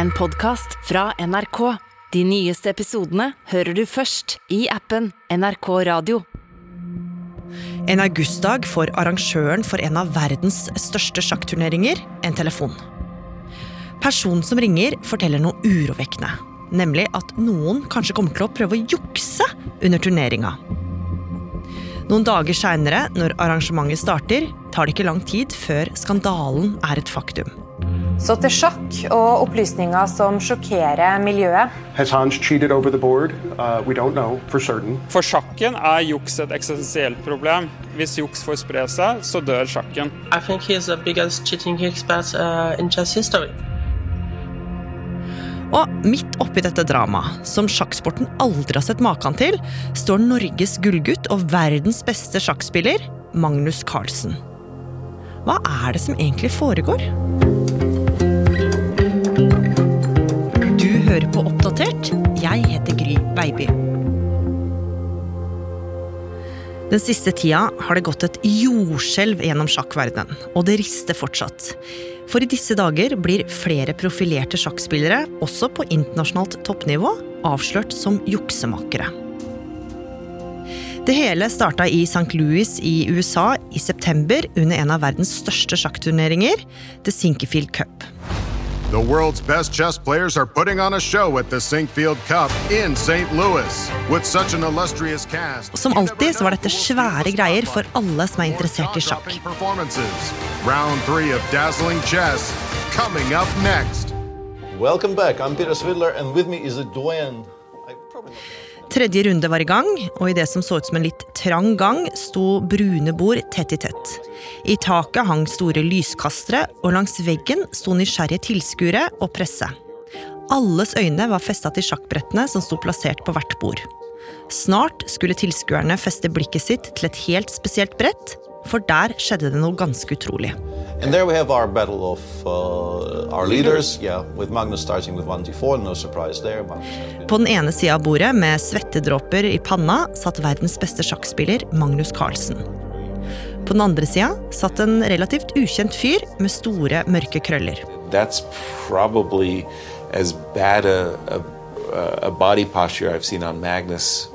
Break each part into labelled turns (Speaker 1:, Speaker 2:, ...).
Speaker 1: en podkast fra NRK. De nyeste episodene hører du først i appen NRK Radio.
Speaker 2: En augustdag får arrangøren for en av verdens største sjakkturneringer en telefon. Personen som ringer, forteller noe urovekkende. Nemlig at noen kanskje kommer til å prøve å jukse under turneringa. Noen dager seinere, når arrangementet starter, tar det ikke lang tid før skandalen er et faktum.
Speaker 3: Så til sjakk og opplysninger som sjokkerer miljøet.
Speaker 4: Has Hans cheated over the board? Uh, we don't know for certain.
Speaker 5: For sjakken er juks et eksistensielt problem. Hvis juks får spre seg, så dør sjakken.
Speaker 6: I think he's the biggest cheating expert uh, in chess history.
Speaker 2: Og midt oppi dette dramaet, som sjakksporten aldri har sett maken til, står Norges gullgutt og verdens beste sjakkspiller, Magnus Carlsen. Hva er det som egentlig foregår? Hører på Oppdatert. Jeg heter Gry Baby. Den siste tida har det gått et jordskjelv gjennom sjakkverdenen, og det rister fortsatt. For i disse dager blir flere profilerte sjakkspillere, også på internasjonalt toppnivå, avslørt som juksemakere. Det hele starta i St. Louis i USA i september under en av verdens største sjakkturneringer, The Sinkerfield Cup.
Speaker 7: The world's best chess players are putting on a show at the Sinkfield Cup in St. Louis. With such an illustrious cast.
Speaker 2: Som alltid så var dette svære greier for alle som er interessert i sjakk.
Speaker 7: Performances. Round three of dazzling chess coming up next.
Speaker 8: Welcome back. I'm Peter Svidler, and with me is a doyen.
Speaker 2: Tredje runde var i gang, og i det som så ut som en litt trang gang, sto brune bord tett i tett. I taket hang store lyskastere, og langs veggen sto nysgjerrige tilskuere og presse. Alles øyne var festa til sjakkbrettene som sto plassert på hvert bord. Snart skulle tilskuerne feste blikket sitt til et helt spesielt brett, for der skjedde det noe ganske utrolig.
Speaker 8: And there we have our battle of uh, our leaders. Yeah, with Magnus starting with 1d4, no surprise there. Magnus
Speaker 2: På den ene sida av bordet, med svettedråper i panna, satt verdens beste sjakkspiller Magnus Carlsen. På den andre sida satt en relativt ukjent fyr med store, mørke krøller.
Speaker 9: that's probably as bad a, a, a body posture I've seen on Magnus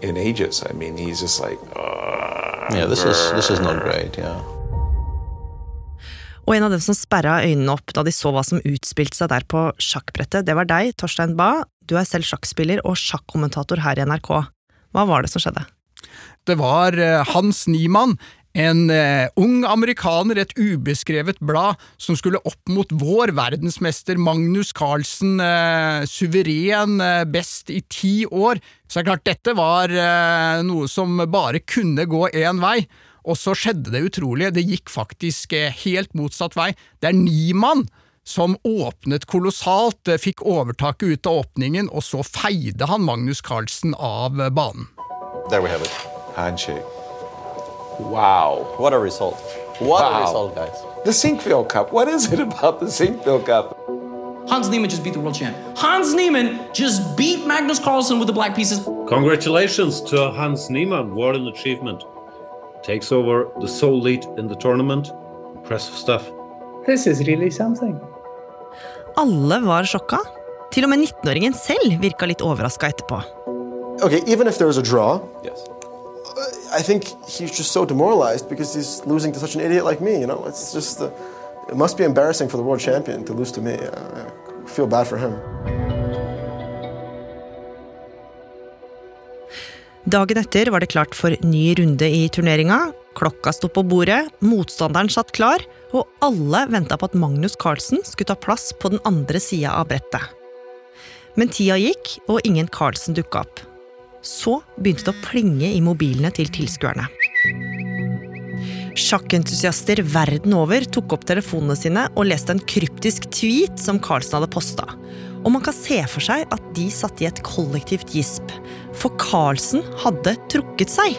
Speaker 9: in ages. I mean, he's just like, "Ugh,
Speaker 8: Yeah, this is this is not great. Yeah.
Speaker 2: Og en av dem som sperra øynene opp da de så hva som utspilte seg der på sjakkbrettet, det var deg, Torstein Bae. Du er selv sjakkspiller og sjakkommentator her i NRK. Hva var det som skjedde?
Speaker 10: Det var eh, Hans Niemann, en eh, ung amerikaner, et ubeskrevet blad, som skulle opp mot vår verdensmester Magnus Carlsen, eh, suveren eh, best i ti år. Så det er klart, dette var eh, noe som bare kunne gå én vei. Og så skjedde det utrolige, det gikk faktisk eh, helt motsatt vei. Det er Niemann som åpnet kolossalt, eh, fikk overtaket ut av åpningen, og så feide han Magnus Carlsen av banen.
Speaker 8: There we have it.
Speaker 9: handshake. Wow.
Speaker 8: What a result! What
Speaker 9: Wow.
Speaker 8: a result, guys.
Speaker 9: The Sinkfield Cup. What is it about the Sinkfield Cup?
Speaker 11: Hans Niemann just beat the world champ. Hans Niemann just beat Magnus Carlsen with the black pieces.
Speaker 12: Congratulations to Hans Niemann, what an achievement. Takes over the sole lead in the tournament. Impressive stuff.
Speaker 13: This is really something.
Speaker 2: Alle var sjokka. Til og med 19-åringen selv virka litt overraska etterpå.
Speaker 14: Okay, even if there's a draw,
Speaker 8: Yes.
Speaker 14: I think he's just so demoralized because he's losing to such an idiot like me. You know, it's just uh, it must be embarrassing for the world champion to lose to me. I feel bad for him.
Speaker 2: Dagen etter var det klart for ny runde i turneringa. Klokka sto på bordet, motstanderen satt klar, og alle venta på at Magnus Carlsen skulle ta plass på den andre sida av brettet. Men tida gikk, og ingen Carlsen dukka opp. Så begynte det å plinge i mobilene til tilskuerne. Sjakkentusiaster verden over tok opp telefonene sine og leste en kryptisk tweet som Carlsen hadde posta. Og man kan se for seg at de satt i et kollektivt gisp, for Carlsen hadde trukket seg.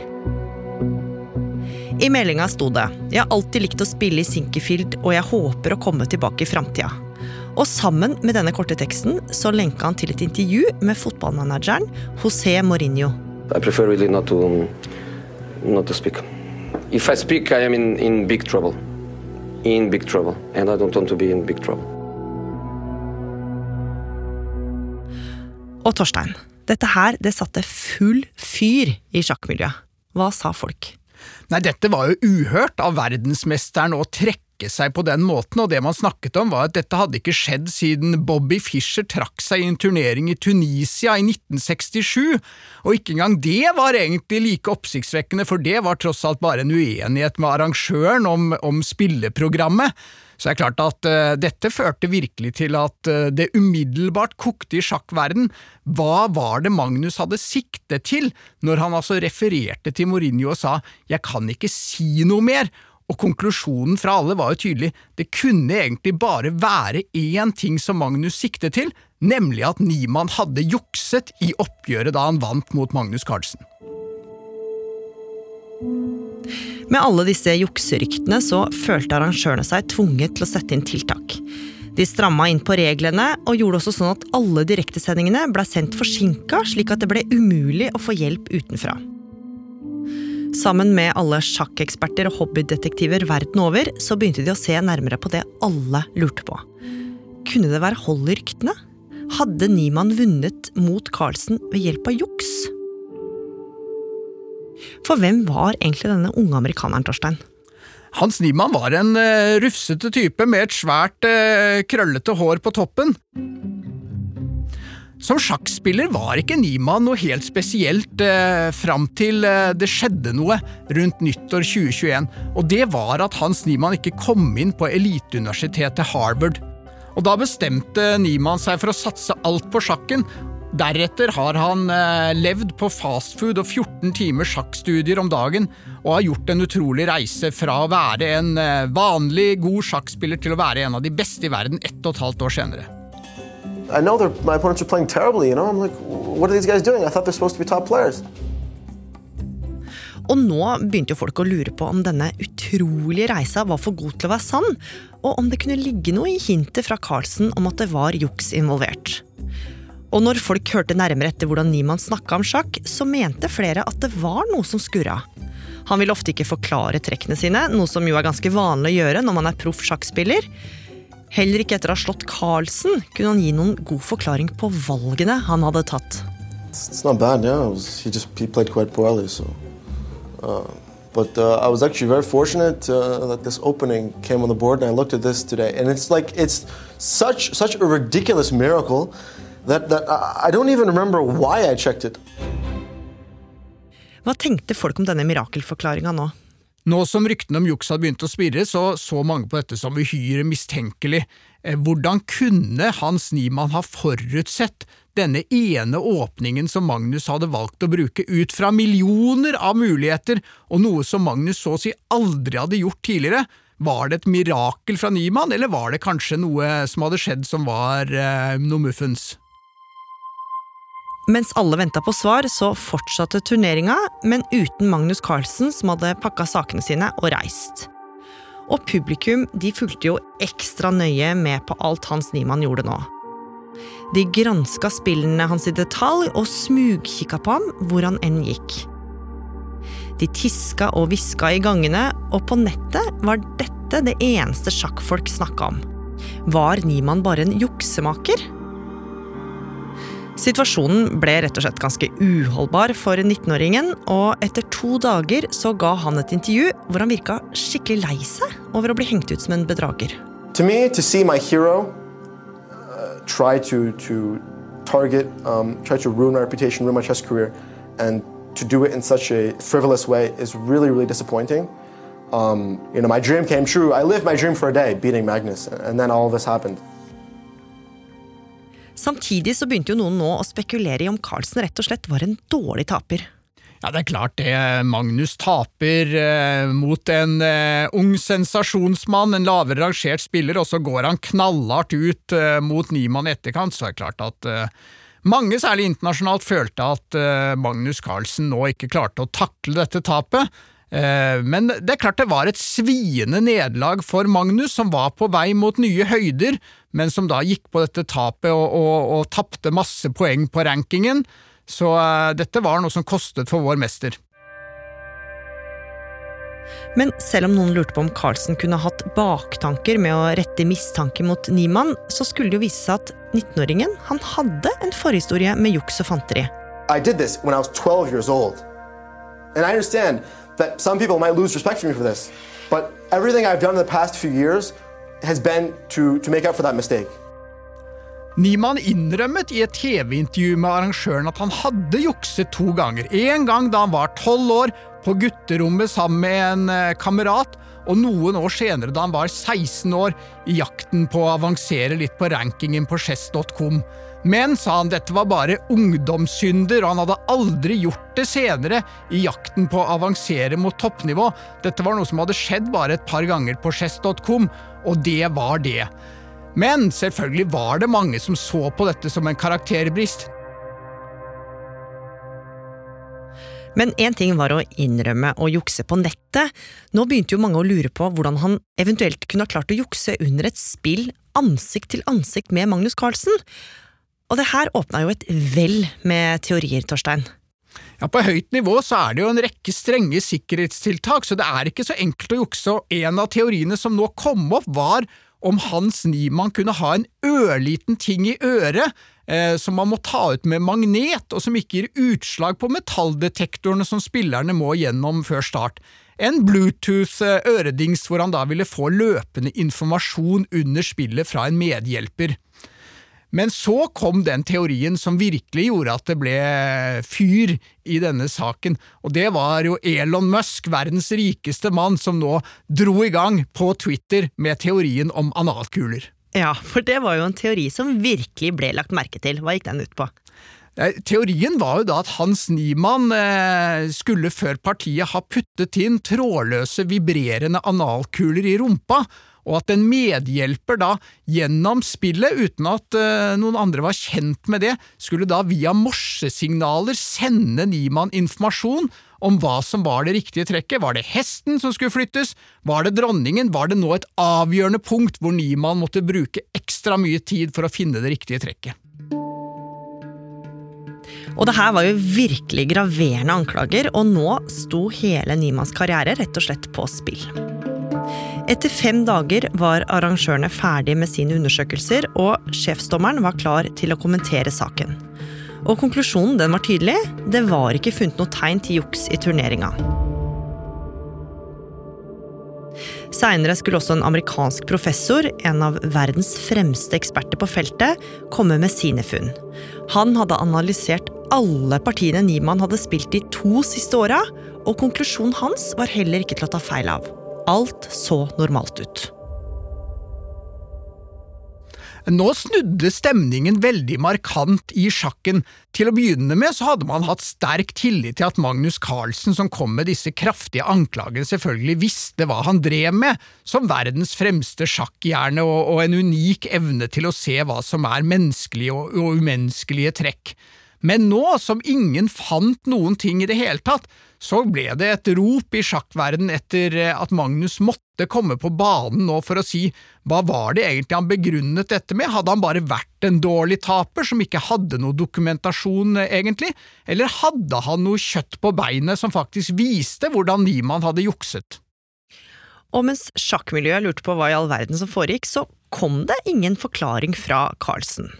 Speaker 2: I meldinga sto det 'Jeg har alltid likt å spille i Sinkerfield, og jeg håper å komme tilbake i framtida'. Og sammen med denne korte teksten så lenka han til et intervju med fotballmanageren José Mourinho.
Speaker 15: I prefer really not to not to speak. If I speak, I am in, in big trouble. In big trouble. And I don't want to be in big trouble.
Speaker 2: Og Torstein, dette her det satte full fyr i sjakkmiljøet. Hva sa folk?
Speaker 10: Nei, dette var jo uhørt av verdensmesteren å trekke seg på den måten, og det man snakket om var at dette hadde ikke skjedd siden Bobby Fischer trakk seg i en turnering i Tunisia i 1967, og ikke engang det var egentlig like oppsiktsvekkende, for det var tross alt bare en uenighet med arrangøren om, om spilleprogrammet. Så det er klart at uh, dette førte virkelig til at uh, det umiddelbart kokte i sjakkverden. Hva var det Magnus hadde siktet til når han altså refererte til Mourinho og sa jeg kan ikke si noe mer? Og konklusjonen fra alle var jo tydelig, det kunne egentlig bare være én ting som Magnus siktet til, nemlig at Niemann hadde jukset i oppgjøret da han vant mot Magnus Carlsen.
Speaker 2: Med alle disse jukseryktene så følte arrangørene seg tvunget til å sette inn tiltak. De stramma inn på reglene og gjorde også sånn at alle direktesendingene ble sendt forsinka, slik at det ble umulig å få hjelp utenfra. Sammen med alle sjakkeksperter og hobbydetektiver verden over, så begynte de å se nærmere på det alle lurte på. Kunne det være hold i ryktene? Hadde Niemann vunnet mot Carlsen ved hjelp av juks? For hvem var egentlig denne unge amerikaneren, Torstein?
Speaker 10: Hans Niemann var en uh, rufsete type med et svært, uh, krøllete hår på toppen. Som sjakkspiller var ikke Niemann noe helt spesielt eh, fram til eh, det skjedde noe rundt nyttår 2021, og det var at Hans Niemann ikke kom inn på eliteuniversitetet Harvard. Og Da bestemte Niemann seg for å satse alt på sjakken, Deretter har han eh, levd på fastfood og 14 timers sjakkstudier om dagen, og har gjort en utrolig reise fra å være en eh, vanlig, god sjakkspiller til å være en av de beste i verden ett og et halvt år senere.
Speaker 14: I know my opponents are playing terribly, you know? I'm like, what are these guys doing? I thought they're supposed to be top players.
Speaker 2: Og nå begynte jo folk å lure på om denne utrolige reisa var for god til å være sann, og om det kunne ligge noe i hintet fra Carlsen om at det var juks involvert. Og når folk hørte nærmere etter hvordan Niemann snakka om sjakk, så mente flere at det var noe som skurra. Han vil ofte ikke forklare trekkene sine, noe som jo er ganske vanlig å gjøre når man er proff sjakkspiller. Heller ikke etter å ha slått Carlsen kunne han gi noen god forklaring på valgene han hadde tatt.
Speaker 14: Bad, yeah. Was, he just he poorly, so. Uh, but uh, I was actually very fortunate uh, that this opening came on the board, and I looked at this today, and it's like it's such such a ridiculous miracle that, that I don't even remember why I checked it.
Speaker 2: Hva tenkte folk om denne mirakelforklaringa nå?
Speaker 10: Nå som ryktene om juks hadde begynt å spirre, så så mange på dette som uhyre mistenkelig. Eh, hvordan kunne Hans Niemann ha forutsett denne ene åpningen som Magnus hadde valgt å bruke, ut fra millioner av muligheter, og noe som Magnus så å si aldri hadde gjort tidligere? Var det et mirakel fra Niemann, eller var det kanskje noe som hadde skjedd som var eh, noe muffens?
Speaker 2: Mens alle venta på svar, så fortsatte turneringa, men uten Magnus Carlsen, som hadde pakka sakene sine og reist. Og publikum de fulgte jo ekstra nøye med på alt Hans Niemann gjorde nå. De granska spillene hans i detalj og smugkikka på ham hvor han enn gikk. De tiska og hviska i gangene, og på nettet var dette det eneste sjakkfolk snakka om. Var Niemann bare en juksemaker? Situasjonen ble rett og slett ganske uholdbar for 19-åringen, og etter to dager så ga han et intervju hvor han virka skikkelig lei seg over å bli hengt ut som en bedrager.
Speaker 14: To me, to see my hero uh, try to, to target, um, try to ruin my reputation, ruin my chess career, and to do it in such a frivolous way is really, really disappointing. Um, you know, my dream came true. I lived my dream for a day, beating Magnus, and then all of this happened.
Speaker 2: Samtidig så begynte jo noen nå å spekulere i om Carlsen rett og slett var en dårlig taper.
Speaker 10: Ja, det er klart det. Magnus taper eh, mot en eh, ung sensasjonsmann, en lavere rangert spiller, og så går han knallhardt ut eh, mot Niemann i etterkant, så er det klart at eh, mange, særlig internasjonalt, følte at eh, Magnus Carlsen nå ikke klarte å takle dette tapet. Eh, men det er klart det var et sviende nederlag for Magnus, som var på vei mot nye høyder, men som da gikk på dette tapet og, og, og tapte masse poeng på rankingen. Så uh, dette var noe som kostet for vår mester.
Speaker 2: Men selv om noen lurte på om Carlsen kunne hatt baktanker med å rette mistanke mot Niemann, så skulle det jo vise seg at 19-åringen han hadde en forhistorie med juks og fanteri.
Speaker 14: I did this when I was 12 years old. And I understand that some people might lose respect for me for this, but everything I've done in the past few years has been to, to make up for that mistake.
Speaker 10: Niemann innrømmet i et TV-intervju med arrangøren at han hadde jukset to ganger. En gang da han var tolv år, på gutterommet sammen med en eh, kamerat, og noen år senere da han var 16 år, i jakten på å avansere litt på rankingen på chess.com. Men, sa han, dette var bare ungdomssynder, og han hadde aldri gjort det senere i jakten på å avansere mot toppnivå. Dette var noe som hadde skjedd bare et par ganger på chess.com, og det var det. Men selvfølgelig var det mange som så på dette som en karakterbrist.
Speaker 2: Men én ting var å innrømme å jukse på nettet. Nå begynte jo mange å lure på hvordan han eventuelt kunne ha klart å jukse under et spill ansikt til ansikt med Magnus Carlsen. Og det her åpna jo et vell med teorier, Torstein.
Speaker 10: Ja, På høyt nivå så er det jo en rekke strenge sikkerhetstiltak, så det er ikke så enkelt å jukse, og en av teoriene som nå kom opp, var om Hans Niemann kunne ha en ørliten ting i øret eh, som man må ta ut med magnet, og som ikke gir utslag på metalldetektorene som spillerne må gjennom før start. En Bluetooth-øredings hvor han da ville få løpende informasjon under spillet fra en medhjelper. Men så kom den teorien som virkelig gjorde at det ble fyr i denne saken, og det var jo Elon Musk, verdens rikeste mann, som nå dro i gang på Twitter med teorien om analkuler.
Speaker 2: Ja, for det var jo en teori som virkelig ble lagt merke til. Hva gikk den ut på?
Speaker 10: Teorien var jo da at Hans Niemann eh, skulle før partiet ha puttet inn trådløse, vibrerende analkuler i rumpa, og at en medhjelper da, gjennom spillet, uten at uh, noen andre var kjent med det, skulle da via morsesignaler sende Niemann informasjon om hva som var det riktige trekket. Var det hesten som skulle flyttes? Var det dronningen? Var det nå et avgjørende punkt hvor Niemann måtte bruke ekstra mye tid for å finne det riktige trekket?
Speaker 2: Og det her var jo virkelig graverende anklager, og nå sto hele Niemanns karriere rett og slett på spill. Etter fem dager var arrangørene ferdig med sine undersøkelser, og sjefsdommeren var klar til å kommentere saken. Og konklusjonen den var tydelig. Det var ikke funnet noe tegn til juks i turneringa. Seinere skulle også en amerikansk professor, en av verdens fremste eksperter på feltet, komme med sine funn. Han hadde analysert alle partiene Niemann hadde spilt de to siste åra, og konklusjonen hans var heller ikke til å ta feil av. Alt så normalt ut.
Speaker 10: Nå snudde stemningen veldig markant i sjakken. Til å begynne med så hadde man hatt sterk tillit til at Magnus Carlsen, som kom med disse kraftige anklagene, selvfølgelig visste hva han drev med, som verdens fremste sjakkhjerne og, og, en unik evne til å se hva som er menneskelige og, og umenneskelige trekk. Men nå som ingen fant noen ting i det hele tatt, så ble det et rop i sjakkverden etter eh, at Magnus måtte komme på banen nå for å si hva var det egentlig han begrunnet dette med, hadde han bare vært en dårlig taper som ikke hadde noe dokumentasjon, eh, egentlig, eller hadde han noe kjøtt på beinet som faktisk viste hvordan Niemann hadde jukset?
Speaker 2: Og mens sjakkmiljøet lurte på hva i all verden som foregikk, så kom det ingen forklaring fra Carlsen.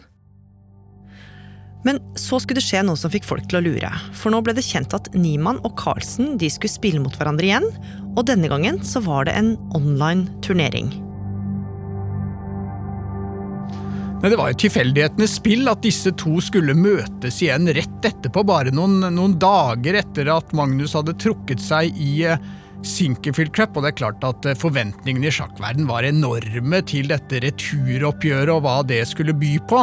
Speaker 2: Men så skulle det skje noe som fikk folk til å lure. For nå ble det kjent at Niemann og Carlsen de skulle spille mot hverandre igjen. Og denne gangen så var det en online turnering.
Speaker 10: Det var jo tilfeldighetenes spill at disse to skulle møtes igjen rett etterpå, bare noen, noen dager etter at Magnus hadde trukket seg i eh, Sinkerfield Cup, og det er klart at eh, forventningene i sjakkverden var enorme til dette returoppgjøret og hva det skulle by på.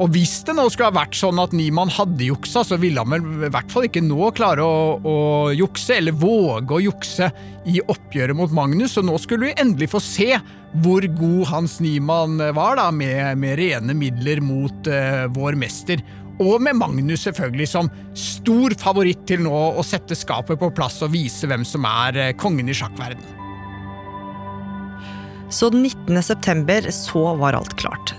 Speaker 10: Og hvis det nå skulle ha vært sånn at Niemann hadde juksa, så ville han vel i hvert fall ikke nå klare å, å jukse, eller våge å jukse i oppgjøret mot Magnus, og nå skulle vi endelig få se hvor god Hans Niemann var, da, med, med rene midler mot uh, vår mester. Og med Magnus selvfølgelig som stor favoritt til nå å sette skapet på plass og vise hvem som er uh, kongen i sjakkverden.
Speaker 2: Så den 19. september så var alt klart.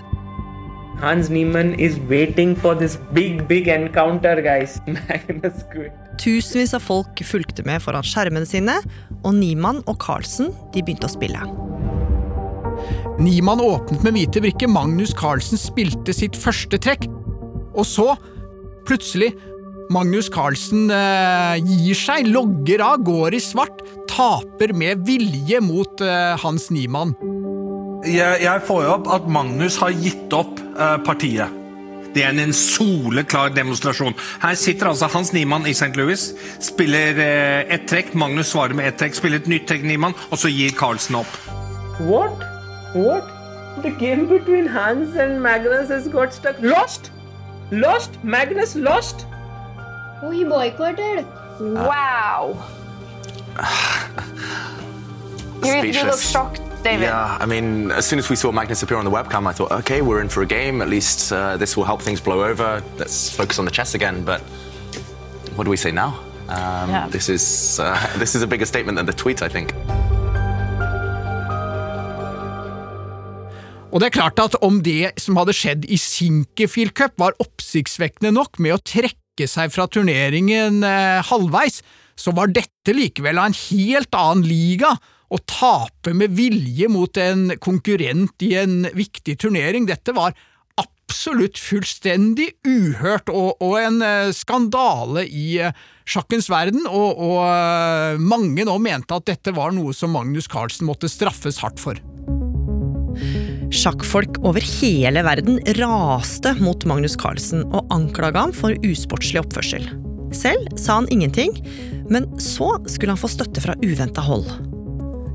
Speaker 13: Hans Niemann is waiting for this big, big encounter, guys. Magnus quit.
Speaker 2: Tusenvis av folk fulgte med foran skjermene sine, og Niemann og Carlsen de begynte å spille.
Speaker 10: Niemann åpnet med hvite brikker, Magnus Carlsen spilte sitt første trekk, og så, plutselig, Magnus Carlsen eh, gir seg, logger av, går i svart, taper med vilje mot eh, Hans Niemann.
Speaker 16: Jeg, jeg får jo opp at Magnus har gitt opp partiet. Det er en soleklar demonstrasjon. Her sitter altså Hans Niemann i St. Louis, spiller eh, ett trekk, Magnus svarer med ett trekk, spiller et nytt trekk, Niemann, og så gir Carlsen opp.
Speaker 6: What? What? The game between Hans and Magnus has got stuck. Lost? Lost? Magnus lost?
Speaker 17: Oh, he boycotted.
Speaker 3: Wow. You, you look shocked, David.
Speaker 18: Yeah, I mean, as soon as we saw Magnus appear on the webcam, I thought, okay, we're in for a game. At least uh, this will help things blow over. Let's focus on the chess again. But what do we say now? Um,
Speaker 1: Yeah.
Speaker 18: This is uh, this is a bigger statement than the tweet, I think.
Speaker 10: Og det er klart at om det som hadde skjedd i Sinkefield Cup var oppsiktsvekkende nok med å trekke seg fra turneringen eh, halvveis, så var dette likevel av en helt annen liga. Å tape med vilje mot en konkurrent i en viktig turnering, dette var absolutt fullstendig uhørt og, og en eh, skandale i eh, sjakkens verden, og, og eh, mange nå mente at dette var noe som Magnus Carlsen måtte straffes hardt for.
Speaker 2: Sjakkfolk over hele verden raste mot Magnus Carlsen og anklaga ham for usportslig oppførsel. Selv sa han ingenting, men så skulle han få støtte fra uventa hold.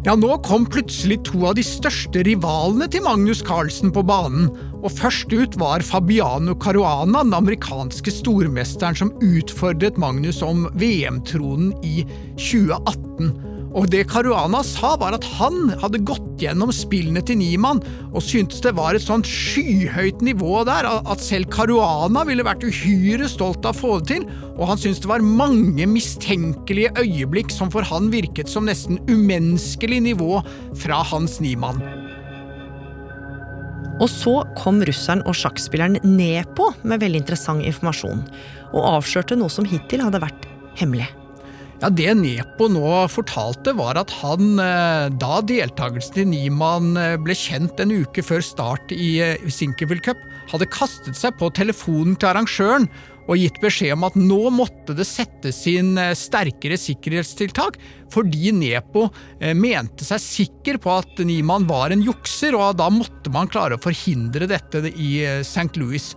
Speaker 10: Ja, nå kom plutselig to av de største rivalene til Magnus Carlsen på banen, og først ut var Fabiano Caruana, den amerikanske stormesteren som utfordret Magnus om VM-tronen i 2018. Og det Caruana sa, var at han hadde gått gjennom spillene til Niemann og syntes det var et sånt skyhøyt nivå der at selv Caruana ville vært uhyre stolt av å få det til, og han syntes det var mange mistenkelige øyeblikk som for han virket som nesten umenneskelig nivå fra Hans Niemann.
Speaker 2: Og så kom russeren og sjakkspilleren Nepo med veldig interessant informasjon, og avslørte noe som hittil hadde vært hemmelig.
Speaker 10: Ja, Det Nepo nå fortalte, var at han, eh, da deltakelsen til Niemann eh, ble kjent en uke før start i eh, Sinkerville Cup, hadde kastet seg på telefonen til arrangøren og gitt beskjed om at nå måtte det settes inn sterkere sikkerhetstiltak, fordi Nepo mente seg sikker på at Niemann var en jukser, og da måtte man klare å forhindre dette i St. Louis.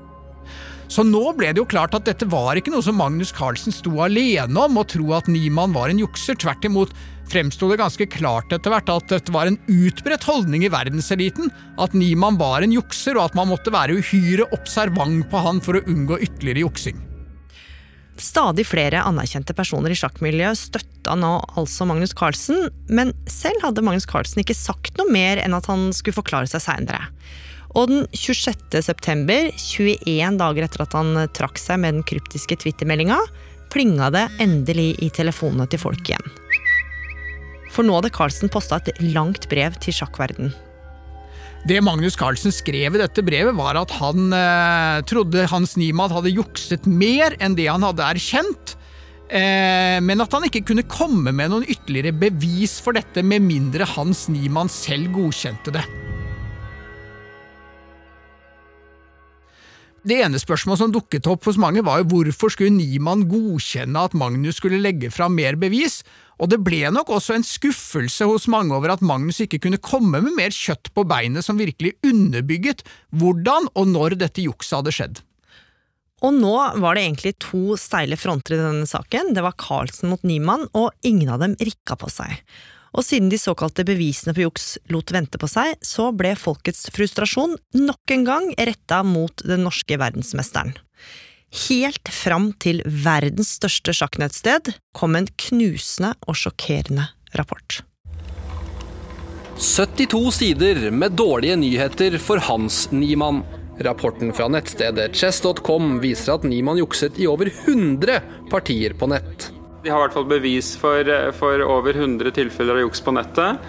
Speaker 10: Så nå ble det jo klart at dette var ikke noe som Magnus Carlsen sto alene om å tro at Niemann var en jukser. Tvert imot fremsto det ganske klart etter hvert at dette var en utbredt holdning i verdenseliten, at Niemann var en jukser, og at man måtte være uhyre observant på han for å unngå ytterligere juksing.
Speaker 2: Stadig flere anerkjente personer i sjakkmiljøet støtta nå altså Magnus Carlsen, men selv hadde Magnus Carlsen ikke sagt noe mer enn at han skulle forklare seg seinere. Og den 26. september, 21 dager etter at han trakk seg med den kryptiske Twitter-meldinga, plinga det endelig i telefonene til folk igjen. For nå hadde Carlsen posta et langt brev til sjakkverden.
Speaker 10: Det Magnus Carlsen skrev i dette brevet, var at han eh, trodde Hans Niemann hadde jukset mer enn det han hadde erkjent, eh, men at han ikke kunne komme med noen ytterligere bevis for dette med mindre Hans Niemann selv godkjente det. Det ene spørsmålet som dukket opp hos mange, var jo hvorfor skulle Niemann godkjenne at Magnus skulle legge fram mer bevis, og det ble nok også en skuffelse hos mange over at Magnus ikke kunne komme med mer kjøtt på beinet som virkelig underbygget hvordan og når dette jukset hadde skjedd.
Speaker 2: Og nå var det egentlig to steile fronter i denne saken. Det var Carlsen mot Niemann, og ingen av dem rikka på seg. Og siden de såkalte bevisene på juks lot vente på seg, så ble folkets frustrasjon nok en gang retta mot den norske verdensmesteren. Helt fram til verdens største sjakknettsted kom en knusende og sjokkerende rapport.
Speaker 19: 72 sider med dårlige nyheter for Hans Niemann. Rapporten fra nettstedet chess.com viser at Niemann jukset i over 100 partier på nett.
Speaker 5: De har i hvert fall bevis for, for over 100 tilfeller av juks på nettet.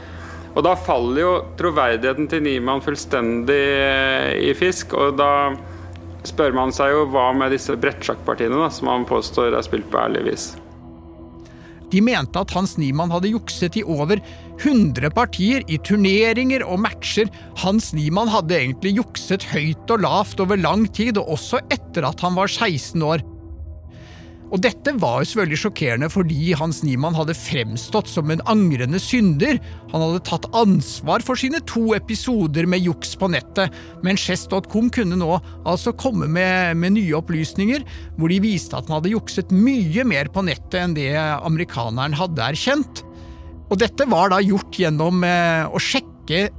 Speaker 5: Og da faller jo troverdigheten til Niemann fullstendig eh, i fisk. Og da spør man seg jo hva med disse brettsjakkpartiene som han påstår er spilt på ærlig vis.
Speaker 10: De mente at Hans Niemann hadde jukset i over 100 partier i turneringer og matcher. Hans Niemann hadde egentlig jukset høyt og lavt over lang tid, og også etter at han var 16 år. Og dette var jo selvfølgelig sjokkerende fordi Hans Niemann hadde fremstått som en angrende synder. Han hadde tatt ansvar for sine to episoder med juks på nettet, men Chess.com kunne nå altså komme med, med, nye opplysninger hvor de viste at han hadde jukset mye mer på nettet enn det amerikaneren hadde erkjent. Og dette var da gjort gjennom eh, å sjekke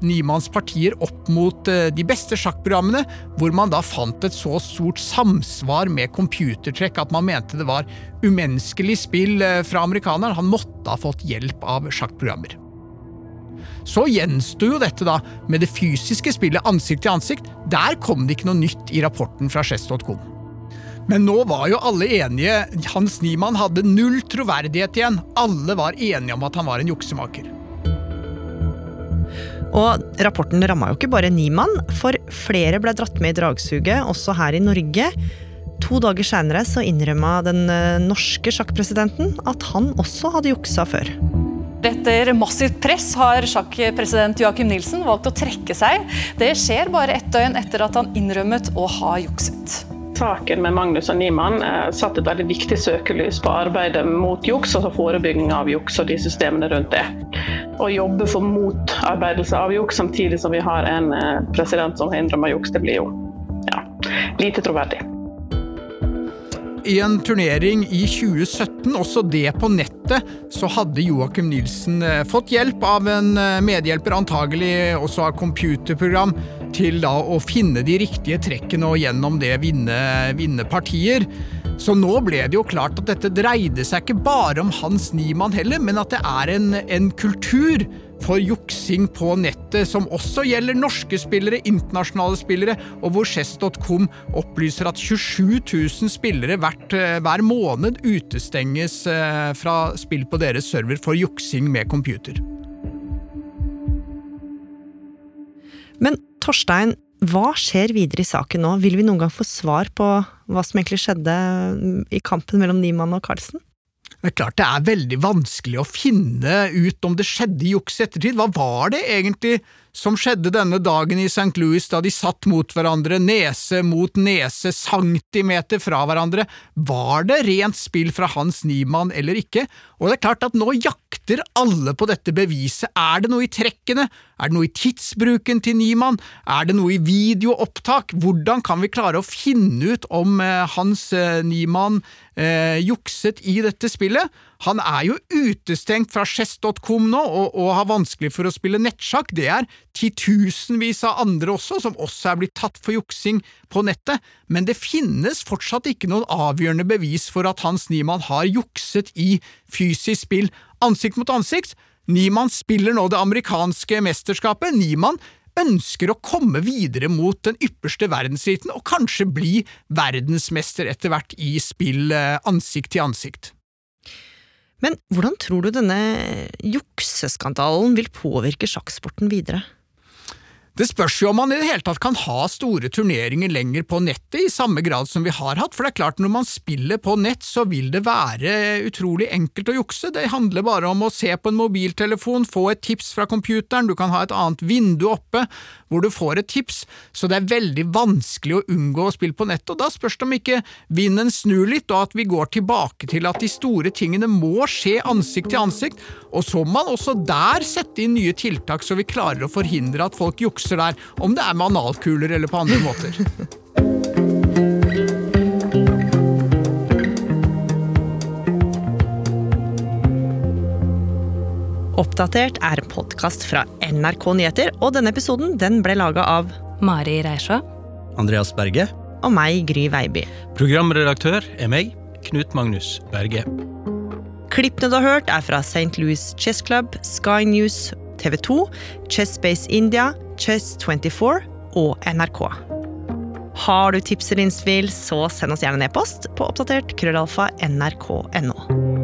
Speaker 10: Niemanns partier opp mot eh, de beste sjakkprogrammene, hvor man da fant et så stort samsvar med computertrekk at man mente det var umenneskelig spill eh, fra amerikaneren. Han måtte ha fått hjelp av sjakkprogrammer. Så gjensto jo dette da med det fysiske spillet ansikt til ansikt. Der kom det ikke noe nytt i rapporten fra chess.com. Men nå var jo alle enige. Hans Niemann hadde null troverdighet igjen. Alle var enige om at han var en juksemaker.
Speaker 2: Og rapporten ramma jo ikke bare Niemann, for flere ble dratt med i dragsuget, også her i Norge. To dager seinere så innrømma den eh, norske sjakkpresidenten at han også hadde juksa før.
Speaker 20: Etter massivt press har sjakkpresident Joakim Nilsen valgt å trekke seg. Det skjer bare ett døgn etter at han innrømmet å ha jukset.
Speaker 21: Saken med Magnus og Niemann eh, satte et veldig viktig søkelys på arbeidet mot juks, altså forebygging av juks og de systemene rundt det. Å jobbe for motarbeidelse av juks samtidig som vi har en eh, president som har innrømmet juks, det blir jo ja, lite troverdig.
Speaker 10: I en turnering i 2017, også det på nettet, så hadde Joakim Nilsen eh, fått hjelp av en eh, medhjelper, antagelig også av computerprogram, til da å finne de riktige trekkene og gjennom det vinne, vinne partier. Så nå ble det jo klart at dette dreide seg ikke bare om Hans Niemann heller, men at det er en, en kultur for juksing på nettet, som også gjelder norske spillere, internasjonale spillere, og hvor Chess.com opplyser at 27 000 spillere hvert, eh, hver måned utestenges eh, fra spill på deres server for juksing med computer.
Speaker 2: Men Torstein, hva skjer videre i saken nå? Vil vi noen gang få svar på hva som egentlig skjedde i kampen mellom Niemann og Carlsen?
Speaker 10: Det er klart det er veldig vanskelig å finne ut om det skjedde juks i ettertid. Hva var det egentlig som skjedde denne dagen i St. Louis da de satt mot hverandre, nese mot nese, centimeter fra hverandre? Var det rent spill fra Hans Niemann eller ikke? Og det er klart at nå jakter alle på dette beviset. Er det noe i trekkene? Er det noe i tidsbruken til Niemann? Er det noe i videoopptak? Hvordan kan vi klare å finne ut om eh, Hans eh, Niemann eh, jukset i dette spillet? Han er jo utestengt fra chess.com nå, og, og, har vanskelig for å spille nettsjakk. Det er titusenvis av andre også, som også er blitt tatt for juksing på nettet, men det finnes fortsatt ikke noen avgjørende bevis for at Hans Niemann har jukset i fysisk spill ansikt mot ansikt. Niemann spiller nå det amerikanske mesterskapet. Niemann ønsker å komme videre mot den ypperste verdenseliten og kanskje bli verdensmester etter hvert i spill eh, ansikt til ansikt.
Speaker 2: Men hvordan tror du denne jukseskandalen vil påvirke sjakksporten videre?
Speaker 10: Det spørs jo om man i det hele tatt kan ha store turneringer lenger på nettet i samme grad som vi har hatt, for det er klart når man spiller på nett så vil det være utrolig enkelt å jukse. Det handler bare om å se på en mobiltelefon, få et tips fra computeren, du kan ha et annet vindu oppe hvor du får et tips, så det er veldig vanskelig å unngå å spille på nettet, og da spørs det om ikke vinden snur litt, og at vi går tilbake til at de store tingene må skje ansikt til ansikt, og så må man også der sette inn nye tiltak så vi klarer å forhindre at folk jukser vokser der, om det er med analkuler eller på andre måter.
Speaker 2: Oppdatert er en podkast fra NRK Nyheter, og denne episoden den ble laga av
Speaker 1: Mari Reisjå.
Speaker 22: Andreas Berge.
Speaker 2: Og meg, Gry Veiby.
Speaker 22: Programredaktør er meg, Knut Magnus Berge.
Speaker 2: Klippene du har hørt, er fra St. Louis Chess Club, Sky News, TV 2, Chess Space India, Chess24 og NRK. Har du tips eller innspill, så send oss gjerne en e-post på oppdatert krøllalfa nrk.no.